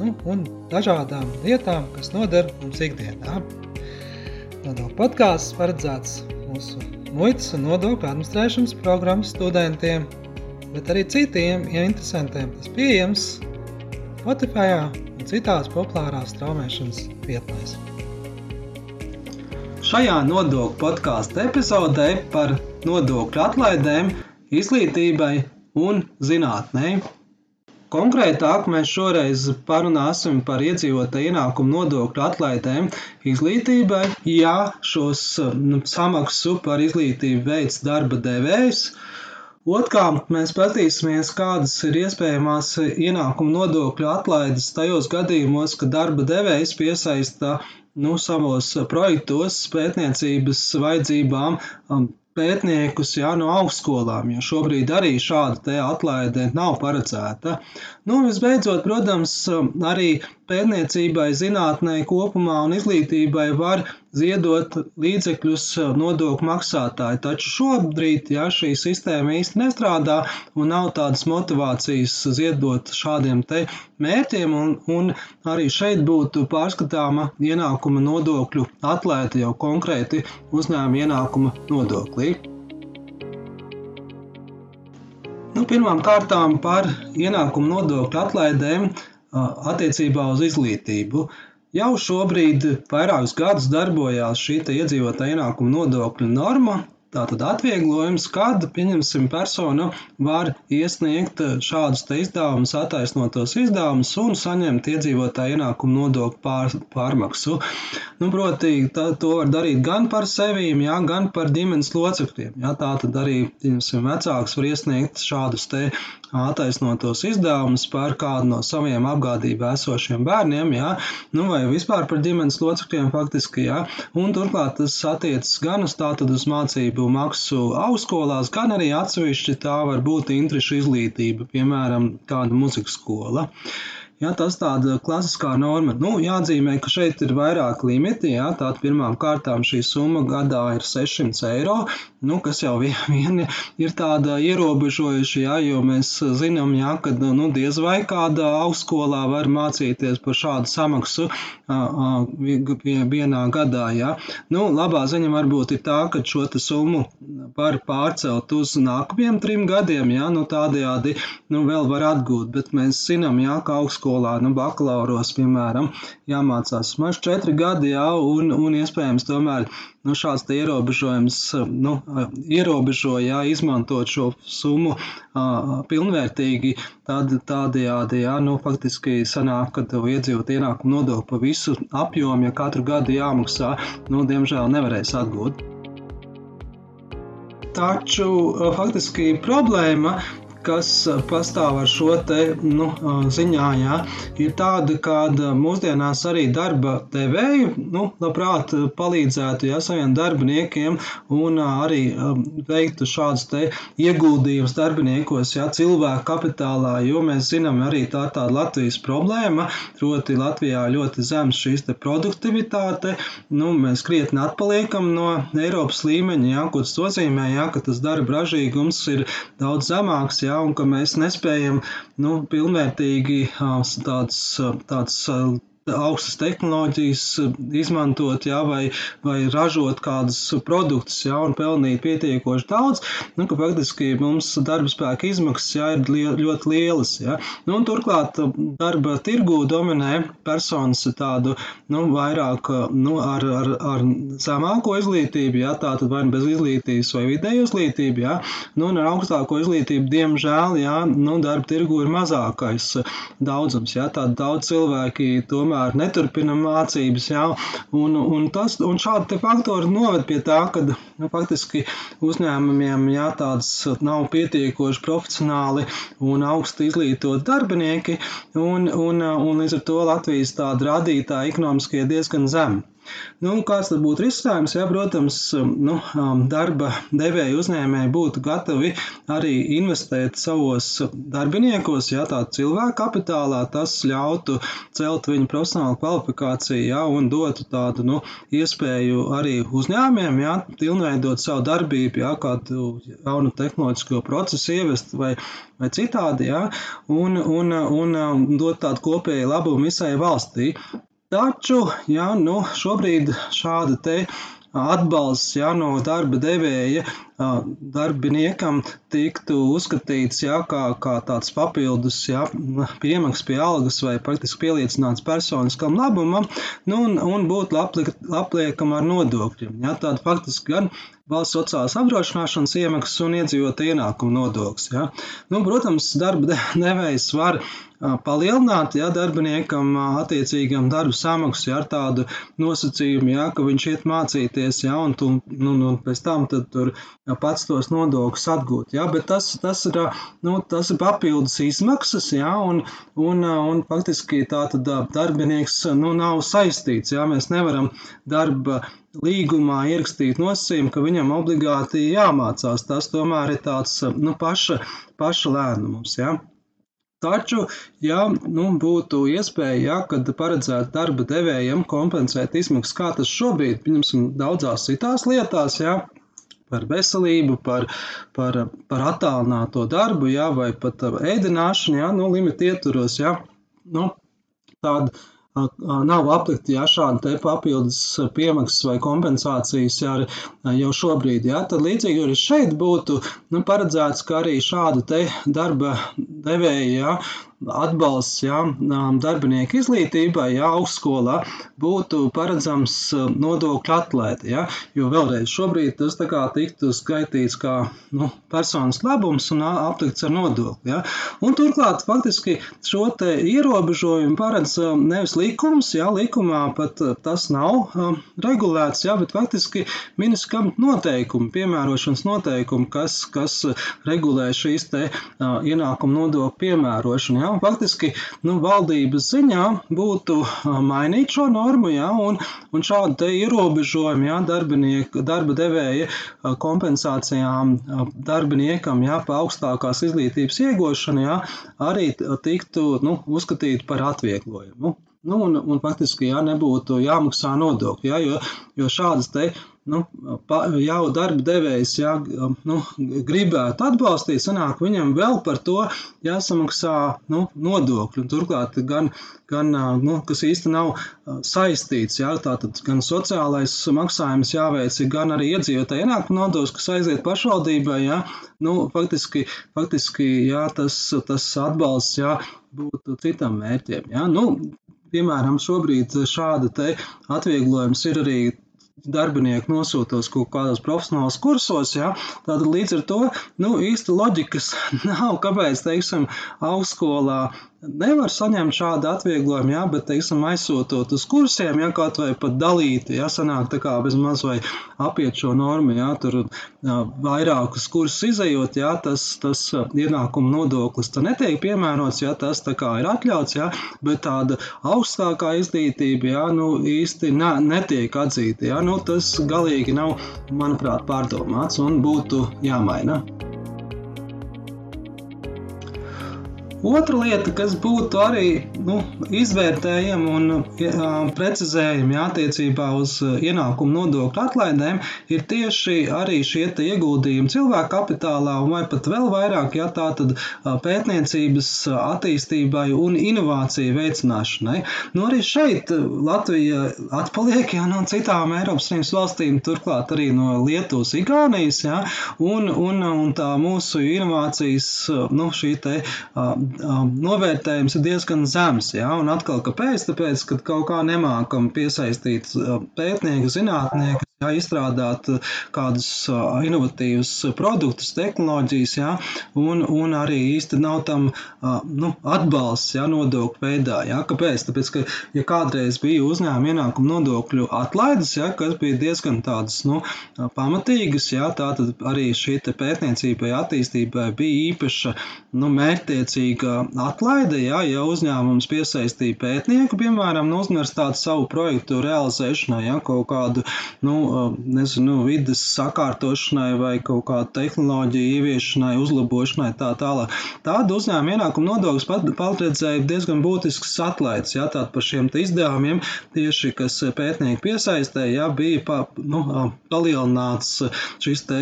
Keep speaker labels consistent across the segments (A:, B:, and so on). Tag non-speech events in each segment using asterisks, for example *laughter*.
A: nu, un dažādām lietām, kas noder mums ikdienā. Nodokļu podkāsts paredzēts mūsu muitas un nodokļu administrēšanas programmas studentiem, bet arī citiem ja interesantiem. Tas pieejams Spotify un citās populārās straumēšanas vietnēs. Šajā nodokļu podkāstu epizodē par nodokļu atlaidēm, izglītībai un zinātnē Konkrētāk mēs šoreiz parunāsim par iedzīvotāju ienākumu nodokļu atlaidēm izglītībai, ja šos nu, samaksu par izglītību veids darba devējs. Otrkārt, mēs paskatīsimies, kādas ir iespējamās ienākuma nodokļu atlaides tajos gadījumos, kad darba devējs piesaista nu, savos projektos pētniecības vajadzībām um, pētniekus jā, no augstskolām, jo šobrīd arī šāda atlaide nav paredzēta. Nu, visbeidzot, protams, arī pētniecībai, zinātnē kopumā un izglītībai var ziedot līdzekļus nodokļu maksātāji. Taču šobrīd ja, šī sistēma īsti nestrādā un nav tādas motivācijas ziedot šādiem te mērķiem, un, un arī šeit būtu pārskatāma ienākuma nodokļu atlaide jau konkrēti uzņēmuma ienākuma nodoklī. Nu, pirmām kārtām par ienākuma nodokļu atlaidēm attiecībā uz izglītību. Jau šobrīd vairākus gadus darbojās šī iedzīvotāja ienākuma nodokļu norma, Tātad atvieglojums, kad, pieņemsim, persona var iesniegt šādus te izdevumus, attaisnotos izdevumus un saņemt iedzīvotāju ienākumu nodokļu pār, pārmaksu. Nu, proti, tā, to var darīt gan par sevīm, jā, gan par ģimenes locekļiem. Jā, tā tad arī, pieņemsim, vecāks var iesniegt šādus te attaisnotos izdevumus par kādu no saviem apgādībā esošiem bērniem, jā, nu, vai vispār par ģimenes locekļiem faktiski, jā, un turklāt tas attiecas gan uz tātad uz mācību maksu augstskolās, gan arī atsevišķi tā var būt interešu izglītība, piemēram, kāda muzikas skola. Ja, tas tāda klasiskā norma. Nu, jāatzīmē, ka šeit ir vairāk limiti. Ja, Tātad pirmām kārtām šī summa gadā ir 600 eiro, nu, kas jau vien ir tāda ierobežojuša, ja, jo mēs zinām, ja, ka nu, diez vai kādā augstskolā var mācīties par šādu samaksu vienā gadā. Ja. Nu, labā ziņa varbūt ir tā, ka šo summu var pārcelt uz nākamajiem trim gadiem, ja, nu, tādējādi nu, vēl var atgūt, bet mēs zinām, ja, ka augstskolā vidusskolā, nu, bakalauros, piemēram, jāmācās maz četri gadi, jā, un, un iespējams tomēr nu, šāds ierobežojums nu, ierobežo, jā, izmantot šo summu uh, pilnvērtīgi, tad tādējādi, jā, nu, faktiski sanāk, ka tev iedzīvot ienākumu nodokli pa visu apjomu, ja katru gadu jāmaksā, nu, diemžēl nevarēs atgūt. Taču faktiski problēma kas eh, pastāv ar šo te nu, eh, ziņā, jā, ir tāda, ka mūsdienās arī darba devēji nu, labprāt palīdzētu jā, saviem darbiniekiem un eh, arī veiktu šādus ieguldījumus darbiniekos, jā, cilvēku kapitālā, jo mēs zinām, arī tā tāda Latvijas problēma, proti Latvijā ļoti zems šīs produktivitāte, nu, mēs krietni atpaliekam no Eiropas līmeņa, jā, ko tas nozīmē, jā, ka tas darba ražīgums ir daudz zemāks, jā, ja, un ka mēs nespējam nu, pilnvērtīgi tāds, tāds augstas tehnoloģijas izmantot, jā, vai, vai ražot kādus produktus, jā, un pelnīt pietiekoši daudz, nu, ka faktiski mums darba spēka izmaksas, jā, ir li ļoti lielas, jā. Nu, un turklāt darba tirgū dominē personas tādu, nu, vairāk, nu, ar, ar, ar zemāko izglītību, jā, tātad vai nu bez izglītības vai vidēju izglītību, jā, nu, un ar augstāko izglītību, diemžēl, jā, nu, darba tirgū ir mazākais daudzums, jā, tāda daudz cilvēki tomēr piemēru, neturpina mācības, jā, un, un, tas, un šādi faktori noved pie tā, ka nu, faktiski uzņēmumiem jā, tāds nav pietiekoši profesionāli un augsti izglītoti darbinieki, un, un, un līdz ar to Latvijas tāda rādītāja ekonomiskie diezgan zemi. Nu, kāds tad būtu risinājums? Jā, protams, um, nu, um, darba devēja uzņēmēji būtu gatavi arī investēt savos darbiniekos, ja tādu cilvēku kapitālā, tas ļautu celt viņu profesionālu kvalifikāciju, ja, un dotu tādu, nu, iespēju arī uzņēmiem, ja, pilnveidot savu darbību, ja, kādu jaunu tehnoloģisko procesu ievest vai, vai citādi, ja, un, un, un, un dot tādu kopēju labumu visai valstī. Taču, ja nu, šobrīd šāda te atbalsts ja, no darba devēja darbiniekam tiktu uzskatīts ja, kā, kā tāds papildus ja, piemaksas pie algas vai praktiski pieliecināts personiskam labumam, nu, un, un būtu apliekama ar nodokļiem. Ja, tāda faktiski gan valsts sociālās apdrošināšanas iemaksas un iedzīvotāju ienākumu nodoklis. Ja. Nu, protams, darba *laughs* devējs var palielināt ja, darbiniekam attiecīgam darbu samaksu ja, ar tādu nosacījumu, ja, ka viņš iet mācīties, ja, un, tu, nu, nu, pēc tam tur ja, pats tos nodokļus atgūt. Ja, bet tas, tas, ir, nu, tas ir papildus izmaksas, ja, un, un, un faktiski tā tad darbinieks nu, nav saistīts. Ja, mēs nevaram darba līgumā ierakstīt nosacījumu, ka viņam obligāti jāmācās. Tas tomēr ir tāds nu, paša, paša lēmums. Ja. Taču, ja nu, būtu iespēja, ja, kad paredzētu darba devējiem kompensēt izmaksas, kā tas šobrīd, pieņemsim, daudzās citās lietās, ja, par veselību, par, par, par attālināto darbu, ja, vai pat ēdināšanu, ja, nu, limita ietvaros, ja, nu, tāda nav aplikti ja, šādi papildus piemaksas vai kompensācijas ja, jau šobrīd. Ja, tad līdzīgi arī šeit būtu nu, paredzēts, ka arī šādu darba devēju ja, atbalsts jā, darbinieku izglītībai, jā, augstskolā būtu paredzams nodokļu atlaide. Jā, jo vēlreiz šobrīd tas tā kā tiktu skaitīts kā nu, personas labums un aplikts ar nodokli. Jā. Un turklāt faktiski šo te ierobežojumu paredz nevis likums, jā, likumā pat tas nav um, regulēts, jā, bet faktiski ministram noteikumi, piemērošanas noteikumi, kas, kas regulē šīs te uh, ienākumu nodokļu piemērošanu. Jā, faktiski nu, valdības ziņā būtu mainīt šo normu, jā, un, un šādu ierobežojumu jā, darba devēja kompensācijām darbiniekam jā, pa augstākās izglītības iegūšanu jā, arī tiktu nu, uzskatīt par atvieglojumu. Nu, un, un faktiski jā, nebūtu jāmaksā nodokļi, jā, jo, jo šādas te nu, jau darba devējs ja, nu, gribētu atbalstīt, sanāk viņam vēl par to jāsamaksā nu, nodokļi. Turklāt gan, gan nu, kas īsti nav saistīts, ja, tātad gan sociālais maksājums jāveic, gan arī iedzīvotāji ienākuma nodoklis, kas aiziet pašvaldībai, ja, nu, faktiski, faktiski ja, tas, tas atbalsts ja, būtu citam mērķiem. Ja. Nu, piemēram, šobrīd šāda atvieglojums ir arī darbinieki nosūtos kaut kādos profesionālos kursos, ja, tad līdz ar to nu, īsti loģikas *laughs* nav, kāpēc, teiksim, augstskolā nevar saņemt šādu atvieglojumu, jā, bet, teiksim, aizsūtot uz kursiem, ja kaut vai pat dalīti, ja sanāk tā kā bez maz vai apiet šo normu, ja tur jā, vairākus kursus izējot, ja tas, tas ienākuma nodoklis tā netiek piemērots, ja tas tā kā ir atļauts, ja, bet tāda augstākā izglītība, ja, nu, īsti ne, netiek atzīta, ja, nu, tas galīgi nav, manuprāt, pārdomāts un būtu jāmaina. Otra lieta, kas būtu arī nu, izvērtējama un uh, precizējama jā, attiecībā uz ienākumu nodokļu atlaidēm, ir tieši arī šie ieguldījumi cilvēku kapitālā, vai pat vēl vairāk, ja tā tad pētniecības attīstībai un inovāciju veicināšanai. Nu, arī šeit Latvija atpaliek jā, no citām Eiropas Savienības valstīm, turklāt arī no Lietuvas, Igaunijas, jā, un, un, un tā mūsu inovācijas, nu, šī te um, novērtējums ir diezgan zems. Ja? Un atkal, kāpēc? Tāpēc, ka kaut kā nemākam piesaistīt pētnieku, zinātnieku jā, izstrādāt kādus inovatīvus produktus, tehnoloģijas, jā, un, un arī īsti nav tam nu, atbalsts jā, nodokļu veidā. Jā. Kāpēc? Tāpēc, ka ja kādreiz bija uzņēmuma ienākuma nodokļu atlaides, jā, kas bija diezgan tādas nu, pamatīgas, jā, tā tad arī šī pētniecībai, attīstībai bija īpaša nu, mērķtiecīga atlaide, jā, ja uzņēmums piesaistīja pētnieku, piemēram, no universitātes savu projektu realizēšanai, ja, kaut kādu, nu, nezinu, vidas sakārtošanai vai kaut kādu tehnoloģiju ieviešanai, uzlabošanai, tā tālāk. Tāda uzņēmuma ienākuma nodoklis pat palīdzēja diezgan būtisks atlaids, ja, tātad par šiem izdevumiem tieši, kas pētnieki piesaistēja, ja, bija pa, nu, palielināts šis te,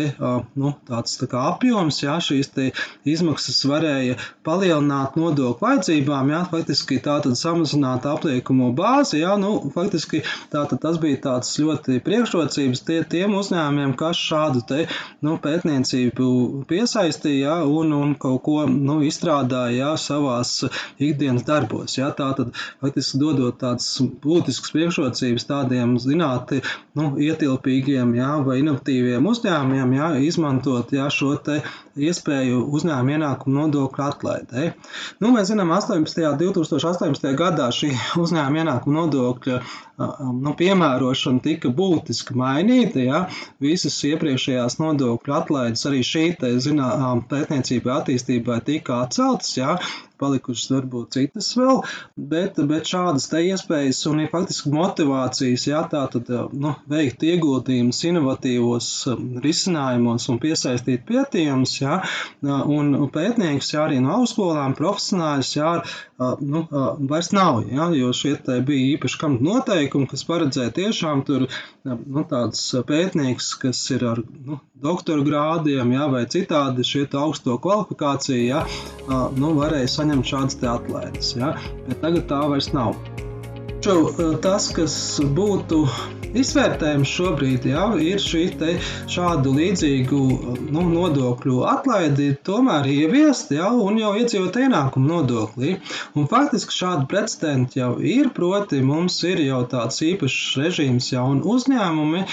A: nu, tāds tā kā apjoms, ja, šīs te izmaksas varēja palielināt nodokļu vajadzībām, ja, faktiski tātad samazināt apliekumu bāzi, ja, nu, faktiski tātad tas bija tāds ļoti priekšrocības tie, tiem uzņēmumiem, kas šādu te, nu, pētniecību piesaistīja, ja, un, un kaut ko, nu, izstrādāja, ja, savās ikdienas darbos, ja, tātad faktiski dodot tādas būtiskas priekšrocības tādiem zināti, nu, ietilpīgiem, ja, vai inovatīviem uzņēmumiem, ja, izmantot, ja, šo te iespēju uzņēmuma ienākumu nodokļu atlaidē. Nu, mēs zinām, 18. 2018. gadā šī uzņēmuma ienākuma nodokļa nu, piemērošana tika būtiski mainīta. Ja? Visas iepriekšējās nodokļu atlaides arī šī te, zinām, pētniecībai attīstībai tika atceltas. Ja? Palikušas varbūt citas vēl, bet, bet šādas te iespējas un ir faktiski motivācijas, jā, tā tad, nu, veikt ieguldījumus inovatīvos risinājumos un piesaistīt pētījumus, jā, un pētniekus, jā, arī no augstskolām, profesionāļus, jā, nu, vairs nav, jā, jo šie te bija īpaši kam noteikumi, kas paredzēja tiešām tur, nu, tāds pētnieks, kas ir ar, nu, doktora grādiem, jā, vai citādi šie augsto kvalifikāciju, jā, nu, varēja saņemt saņemt šādas atlaides. Ja? Bet tagad tā vairs nav. Tas, kas būtu izvērtējums šobrīd jā, ir šī šādu līdzīgu nu, nodokļu atlaidi tomēr ieviest jā, un jau iedzīvot ienākumu nodoklī. Un faktiski šādi precedenti jau ir, proti mums ir jau tāds īpašs režīms jaunu uzņēmumi,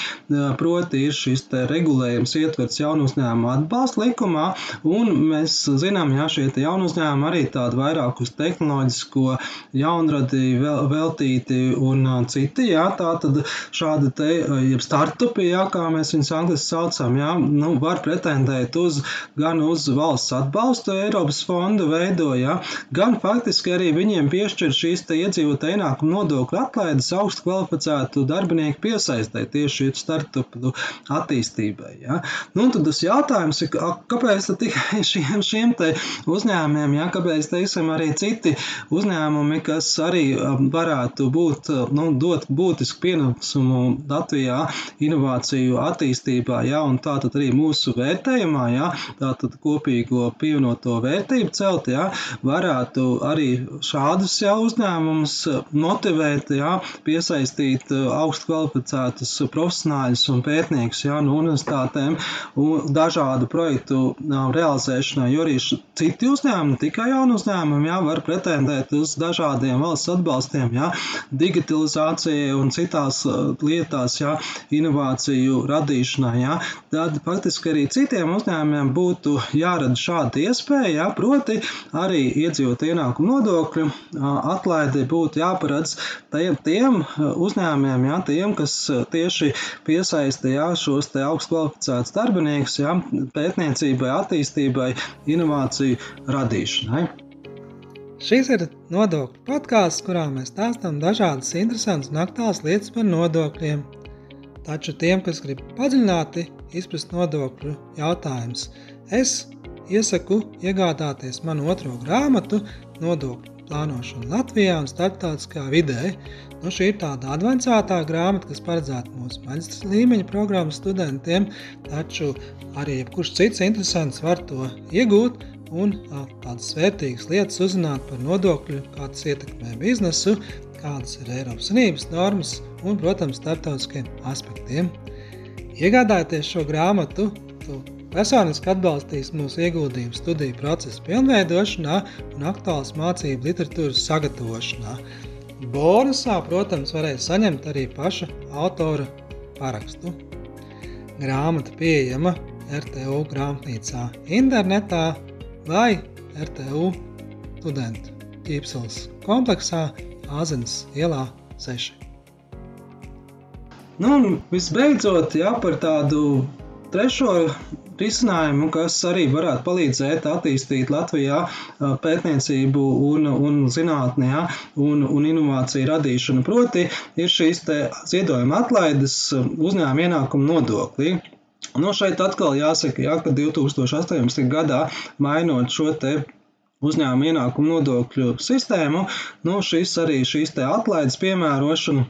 A: proti ir šis regulējums ietverts jaunu uzņēmumu atbalsta likumā, un mēs zinām, jā, šie jaunu uzņēmumi arī tādi vairāk uz tehnoloģisko jaunradī veltīti un citi, jā, tā tad šādi šādi te, jeb startupi, jā, kā mēs viņus angliski saucam, jā, nu, var pretendēt uz, gan uz valsts atbalstu Eiropas fondu veido, jā, gan faktiski arī viņiem piešķir šīs te iedzīvota ienākuma nodokļu atlaides augstu kvalificētu darbinieku piesaistē tieši startupu attīstībai, jā. Nu, tad tas jautājums ir, kāpēc tad tikai *laughs* šiem, šiem te uzņēmumiem, jā, kāpēc, teiksim, arī citi uzņēmumi, kas arī varētu būt, nu, dot būtisku pienesumu Latvijā inovāciju attīstībā, ja, un tātad arī mūsu vērtējumā, ja, tātad kopīgo pievienoto vērtību celt, ja, varētu arī šādus ja, uzņēmumus motivēt, ja, piesaistīt augstu kvalificētus profesionāļus un pētniekus ja, no universitātēm un dažādu projektu realizēšanai, jo arī citi uzņēmumi, tikai jauni uzņēmumi, ja, var pretendēt uz dažādiem valsts atbalstiem, ja, digitalizācijai un citās lietās, jā, inovāciju radīšanā, jā, tad faktiski arī citiem uzņēmumiem būtu jārada šāda iespēja, jā, proti arī iedzīvot ienākumu nodokļu atlaidi būtu jāparedz tiem, tiem uzņēmumiem, jā, tiem, kas tieši piesaista jā, šos te augstu kvalificētus darbiniekus jā, pētniecībai, attīstībai, inovāciju radīšanai.
B: Šis ir nodokļu podkāsts, kurā mēs stāstām dažādas interesantas un aktuālas lietas par nodokļiem. Taču tiem, kas grib padziļināti izprast nodokļu jautājumus, es iesaku iegādāties manu otro grāmatu Nodokļu plānošana Latvijā un starptautiskā vidē. Nu, šī ir tāda avansētā grāmata, kas paredzēta mūsu maģistra līmeņa programmas studentiem, taču arī jebkurš cits interesants var to iegūt un tādas vērtīgas lietas uzzināt par nodokļu, kā tas ietekmē biznesu, kādas ir Eiropas Savienības normas un, protams, starptautiskiem aspektiem. Iegādājoties šo grāmatu, tu personiski atbalstīs mūsu ieguldījumu studiju procesu pilnveidošanā un aktuālas mācību literatūras sagatavošanā. Bonusā, protams, varēs saņemt arī paša autora parakstu. grāmata pieejama RTU grāmatnīcā internetā vai RTU studentu ķīpsels kompleksā Āzenes ielā 6.
A: Nu, un visbeidzot, jā, par tādu trešo risinājumu, kas arī varētu palīdzēt attīstīt Latvijā pētniecību un, un zinātnē ja, un, un inovāciju radīšanu. Proti, ir šīs ziedojuma atlaides uzņēmuma ienākuma nodoklī. Nu, šeit atkal jāsaka, ja, ka 2018. gadā mainot šo te uzņēmuma ienākumu nodokļu sistēmu, nu, šis arī šīs atlaides piemērošana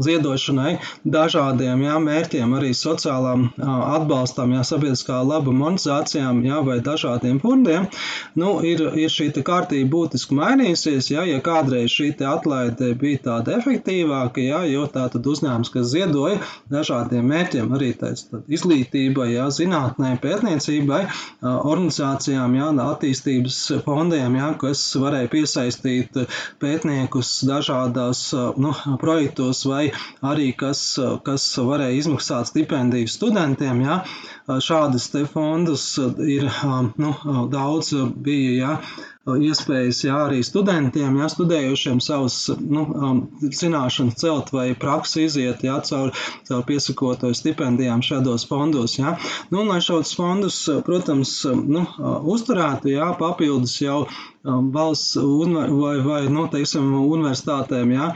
A: ziedošanai, dažādiem jā, mērķiem, arī sociālām atbalstam, jā, sabiedriskā laba monetizācijām jā, vai dažādiem fondiem, nu, ir, ir šī kārtība būtiski mainījusies. Jā, ja kādreiz šī atlaide bija tāda efektīvāka, jā, jo tā tad uzņēmums, kas ziedoja dažādiem mērķiem, arī tāds, izglītībai, jā, zinātnē, pētniecībai, organizācijām, jā, attīstības fondiem, jā, kas varēja piesaistīt pētniekus dažādās nu, projektos vai arī kas, kas varēja izmaksāt stipendiju studentiem. Ja? Šādas fondus ir nu, daudz bija. Ja? iespējas jā, arī studentiem, jā, studējušiem savus nu, zināšanas celt vai praksi iziet jā, caur, caur piesakoto stipendijām šādos fondos. Jā. Nu, lai šos fondus, protams, nu, uzturētu, jā, papildus jau valsts vai, vai nu, teiksim, universitātēm jā,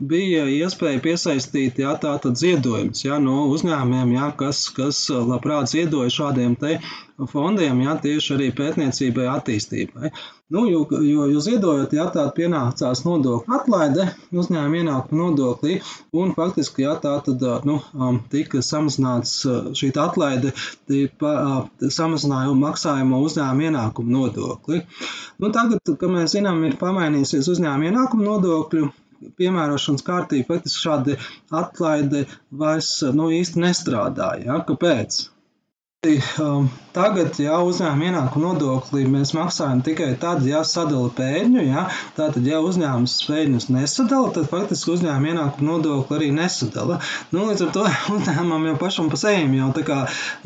A: bija iespēja piesaistīt tātad ziedojumus jā, no uzņēmumiem, jā, kas, kas labprāt ziedoja šādiem fondiem, jā, tieši arī pētniecībai, attīstībai. Nu, jo, jo, jo ziedojot, ja tā pienācās nodokļu atlaide uzņēmuma ienākuma nodoklī, un faktiski, ja tā tad nu, tika samazināts šī atlaide, pa, samazināja maksājumu uzņēmuma ienākuma nodokli. Nu, tagad, kad mēs zinām, ir pamainījusies uzņēmuma ienākuma nodokļu piemērošanas kārtība, faktiski šāda atlaide vairs nu, īsti nestrādāja. Ja? Kāpēc? Um, tagad, ja uzņēmuma ienākuma nodokli mēs maksājam tikai tad, ja sadala pēļņu, ja, tātad, ja uzņēmums pēļņus nesadala, tad faktiski uzņēmuma ienākuma nodokli arī nesadala. Nu, līdz ar to *laughs* uzņēmumam jau pašam pa sevi jau tā kā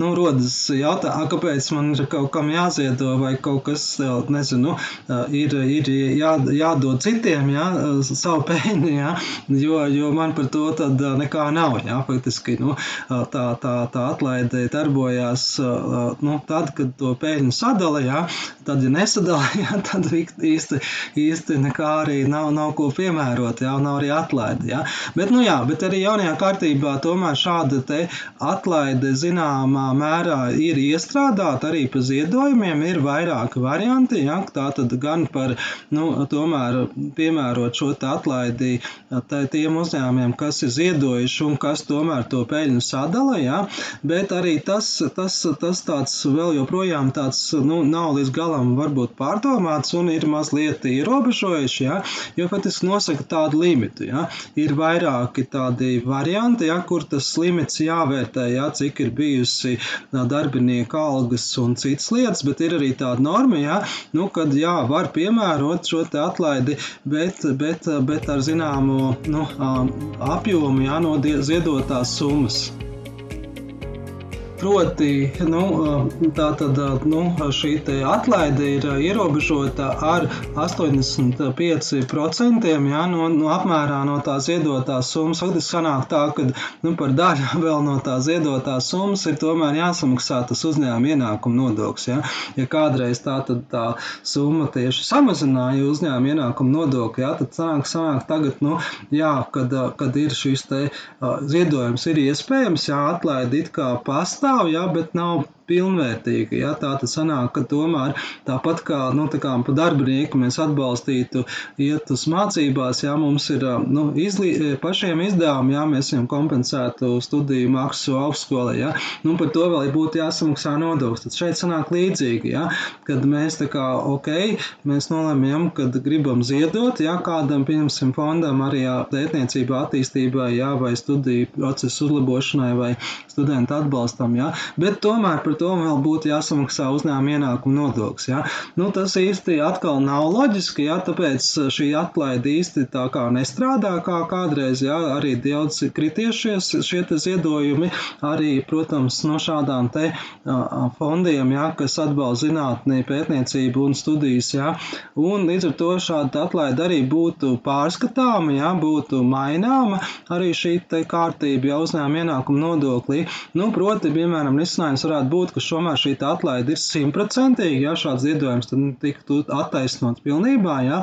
A: nu, rodas jautājums, kāpēc man ir kaut kam jāziedo vai kaut kas, nezinu, ir, ir jā, jādod citiem ja, savu pēļņu, ja, jo, jo man par to tad nekā nav. Ja, faktiski nu, tā, tā, tā atlaide darbojās beigās, nu, tad, kad to peļņu sadala, jā, tad, ja nesadala, *laughs* jā, tad īsti, īsti nekā arī nav, nav ko piemērot, jā, nav arī atlaide. Jā. Bet, nu, jā, bet arī jaunajā kārtībā tomēr šāda atlaide zināmā mērā ir iestrādāta arī pa ziedojumiem, ir vairāki varianti, jā, tā tad gan par, nu, tomēr piemērot šo atlaidi tiem uzņēmumiem, kas ir ziedojuši un kas tomēr to peļņu sadala, jā, bet arī tas, tas tas, tas tāds vēl joprojām tāds, nu, nav līdz galam varbūt pārdomāts un ir mazliet ierobežojuši, ja, jo faktiski nosaka tādu limitu, ja. Ir vairāki tādi varianti, ja, kur tas limits jāvērtē, ja, cik ir bijusi darbinieka algas un citas lietas, bet ir arī tāda norma, ja, nu, kad, jā, var piemērot šo te atlaidi, bet, bet, bet ar zināmu, nu, apjomu, ja, no ziedotās summas. Proti, nu, tad nu, šī atlaide ir ierobežota ar 85% jā, no, no apmērā no tās iedotās summas. Faktiski sanāk tā, ka nu, par daļu *laughs* vēl no tās iedotās summas ir tomēr jāsamaksā tas uzņēmuma ienākuma nodoklis. Ja, ja kādreiz tā, tā summa tieši samazināja uzņēmuma ienākuma nodokli, jā, tad sanāk, sanāk tagad, nu, jā, kad, kad ir šis te, ziedojums ir iespējams, jā, atlaide it kā pastāv pastāv, jā, bet nav pilnvērtīga. Ja? Tā tad sanāk, ka tomēr tāpat kā, nu, tā kā pa darbinieku mēs atbalstītu iet uz mācībās, ja mums ir nu, izlī, pašiem izdevumi, ja mēs viņam kompensētu studiju maksu augstskolē, ja? nu, par to vēl būtu jāsamaksā nodoklis. Tad šeit sanāk līdzīgi, ja? kad mēs tā kā, ok, mēs nolēmjam, kad gribam ziedot, ja kādam, pieņemsim, fondam arī pētniecībā, attīstībai, ja? vai studiju procesu uzlabošanai vai studentu atbalstam, ja? bet tomēr par par to vēl būtu jāsamaksā uzņēmuma ienākuma nodoklis. Ja? Nu, tas īsti atkal nav loģiski, ja? tāpēc šī atlaide īsti tā kā nestrādā kā kādreiz. Ja? Arī daudz kritiešies šie ziedojumi, arī, protams, no šādām te fondiem, ja? kas atbalsta zinātnī, pētniecību un studijas. Ja? Un līdz ar to šāda atlaide arī būtu pārskatāma, ja? būtu maināma arī šī kārtība ja uzņēmuma ienākuma nodoklī. Nu, proti, piemēram, risinājums varētu būt, ka šomēr šī atlaide ir simtprocentīga, ja šāds ziedojums tiktu attaisnots pilnībā, ja,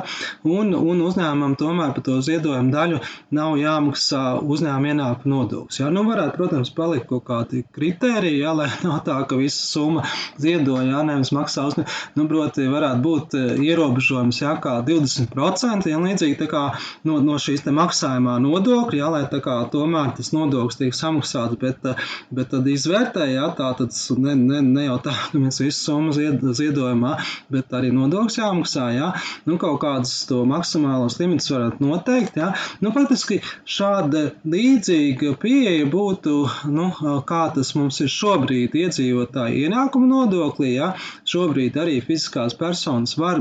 A: un, un uzņēmumam tomēr par to ziedojumu daļu nav jāmaksā uzņēmuma ienākuma nodoklis. Ja. Nu, varētu, protams, palikt kaut kādi kriteriji, ja, lai nav tā, ka visa summa ziedoja, ja, nevis maksā uzņēmuma. Nu, proti, varētu būt e, ierobežojums, ja, kā 20%, ja līdzīgi tā kā no, no šīs te maksājumā nodokļa, ja, lai tā kā tomēr tas nodoklis tiek samaksāts, bet, e, bet tad izvērtē, ja, tā tad ne, ne, ne jau tā, ka mēs visu summu zied, ziedojumā, bet arī nodokļus jāmaksā, ja, nu kaut kādus to maksimālos limitus varat noteikt, ja. Nu, faktiski šāda līdzīga pieeja būtu, nu, kā tas mums ir šobrīd iedzīvotāji ienākuma nodoklī, ja. Šobrīd arī fiziskās personas var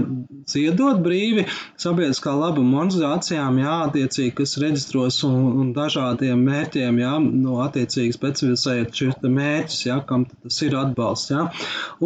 A: ziedot brīvi sabiedriskā labuma organizācijām, jā, attiecīgi, kas reģistros un, un dažādiem mērķiem, jā, no attiecīgi specificēt šis mērķis, jā, kam tas ir atbalsts, jā,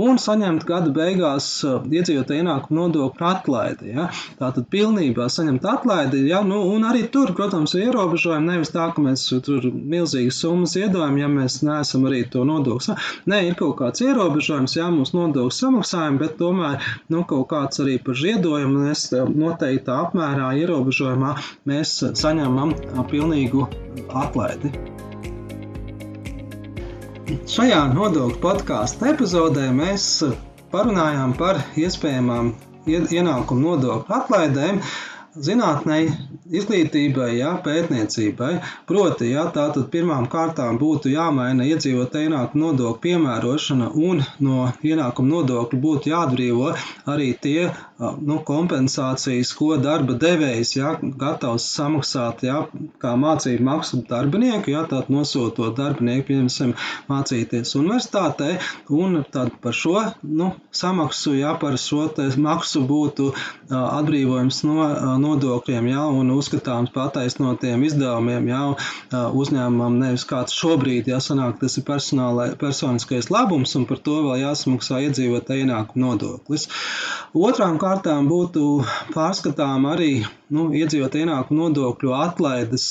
A: un saņemt gada beigās uh, iedzīvotāju ienākumu nodokļu atlaidi, jā. Tātad pilnībā saņemt atlaidi, jā, nu, un arī tur, protams, ir ierobežojumi, nevis tā, ka mēs tur milzīgas summas iedojam, ja mēs neesam arī to nodokli. Nē, ir kaut kāds ierobežojums, jā, mums nodokļu samaksājumi, bet tomēr, nu, kaut kāds arī par ziedojumu, mēs noteiktā apmērā ierobežojumā mēs saņemam pilnīgu atlaidi. Šajā nodokļu podkāstu epizodē mēs parunājām par iespējamām ienākumu nodokļu atlaidēm zinātnē, izglītībai, jā, pētniecībai. Proti, jā, tātad pirmām kārtām būtu jāmaina iedzīvotāju ienākumu nodokļu piemērošana un no ienākumu nodokļu būtu jāatbrīvo arī tie nu, kompensācijas, ko darba devējs jā, gatavs samaksāt jā, kā mācību maksu darbinieku, jā, tātad nosūtot darbinieku, piemēram, mācīties universitātē, un tad par šo nu, samaksu, jā, par šo maksu būtu atbrīvojums no nodokļiem, jā, un uzskatāms pataisnotiem izdevumiem, jā, uzņēmumam nevis kāds šobrīd, jā, sanāk, tas ir personiskais labums, un par to vēl jāsamaksā iedzīvotāju ienākumu nodoklis. Otrām kārtām būtu pārskatām arī nu, iedzīvot ienākumu nodokļu atlaides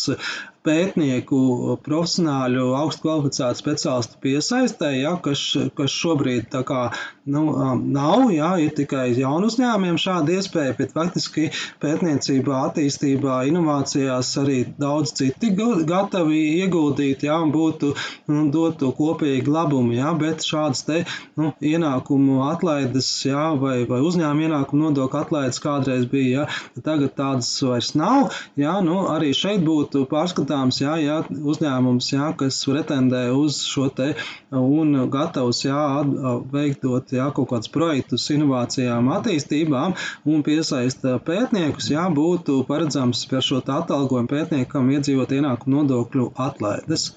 A: pētnieku, profesionāļu, augstu kvalificētu speciālistu piesaistē, ja, kas, kas šobrīd kā nu, nav, ja, ir tikai jaunu uzņēmumiem šāda iespēja, bet faktiski pētniecībā, attīstībā, inovācijās arī daudz citi gatavi ieguldīt, ja, un būtu nu, dotu kopīgi labumu, ja, bet šādas te nu, ienākumu atlaides, ja, vai, vai uzņēmuma ienākumu nodokļu atlaides kādreiz bija, ja, tagad tādas vairs nav, ja, nu, arī šeit būtu pārskatāms skatāms, jā, jā, uzņēmums, jā, kas pretendē uz šo te un gatavs jā, veiktot jā, kaut kādus projektus inovācijām, attīstībām un piesaista pētniekus, jā, būtu paredzams par šo atalgojumu pētniekam iedzīvot ienākumu nodokļu atlaides.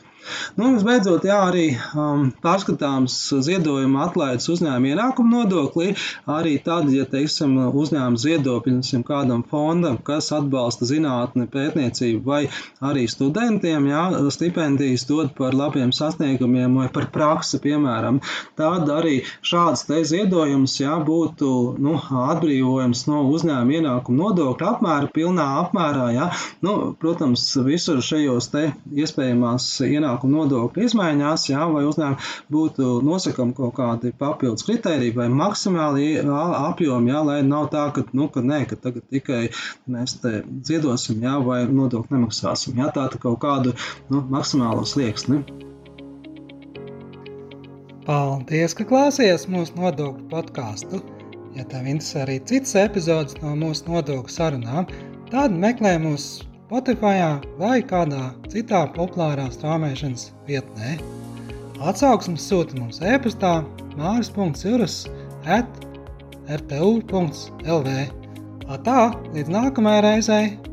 A: Nu, visbeidzot, jā, arī um, pārskatāms ziedojuma atlaides uzņēmuma ienākuma nodoklī, arī tad, ja, teiksim, uzņēmuma ziedo, piemēram, kādam fondam, kas atbalsta zinātni, pētniecību vai arī studentiem, jā, stipendijas dod par labiem sasniegumiem vai par praksi, piemēram, tad arī šāds te ziedojums, jā, būtu, nu, atbrīvojums no uzņēmuma ienākuma nodokļa apmēra, pilnā apmērā, jā. Nu, protams, visur šajos te iespējamās ienākuma ienākumu nodokļu izmaiņās, jā, vai uzņēmumi būtu nosakām kaut kādi papildus kriteriji vai maksimāli apjomi, jā, lai nav tā, ka, nu, ka nē, ka tagad tikai mēs te ziedosim, jā, vai nodokļu nemaksāsim, jā, tā kaut kādu, nu, maksimālo slieksni.
B: Paldies, ka klausies mūsu nodokļu podkāstu. Ja tev interesē arī citas epizodes no mūsu nodokļu sarunām, tad meklē mūsu Spotify vai kādā citā populārā strāmošanas vietnē. Atsauksmes sūta mums e-pastā māris.cirus at rtu.lv. Tā, līdz nākamajai reizei!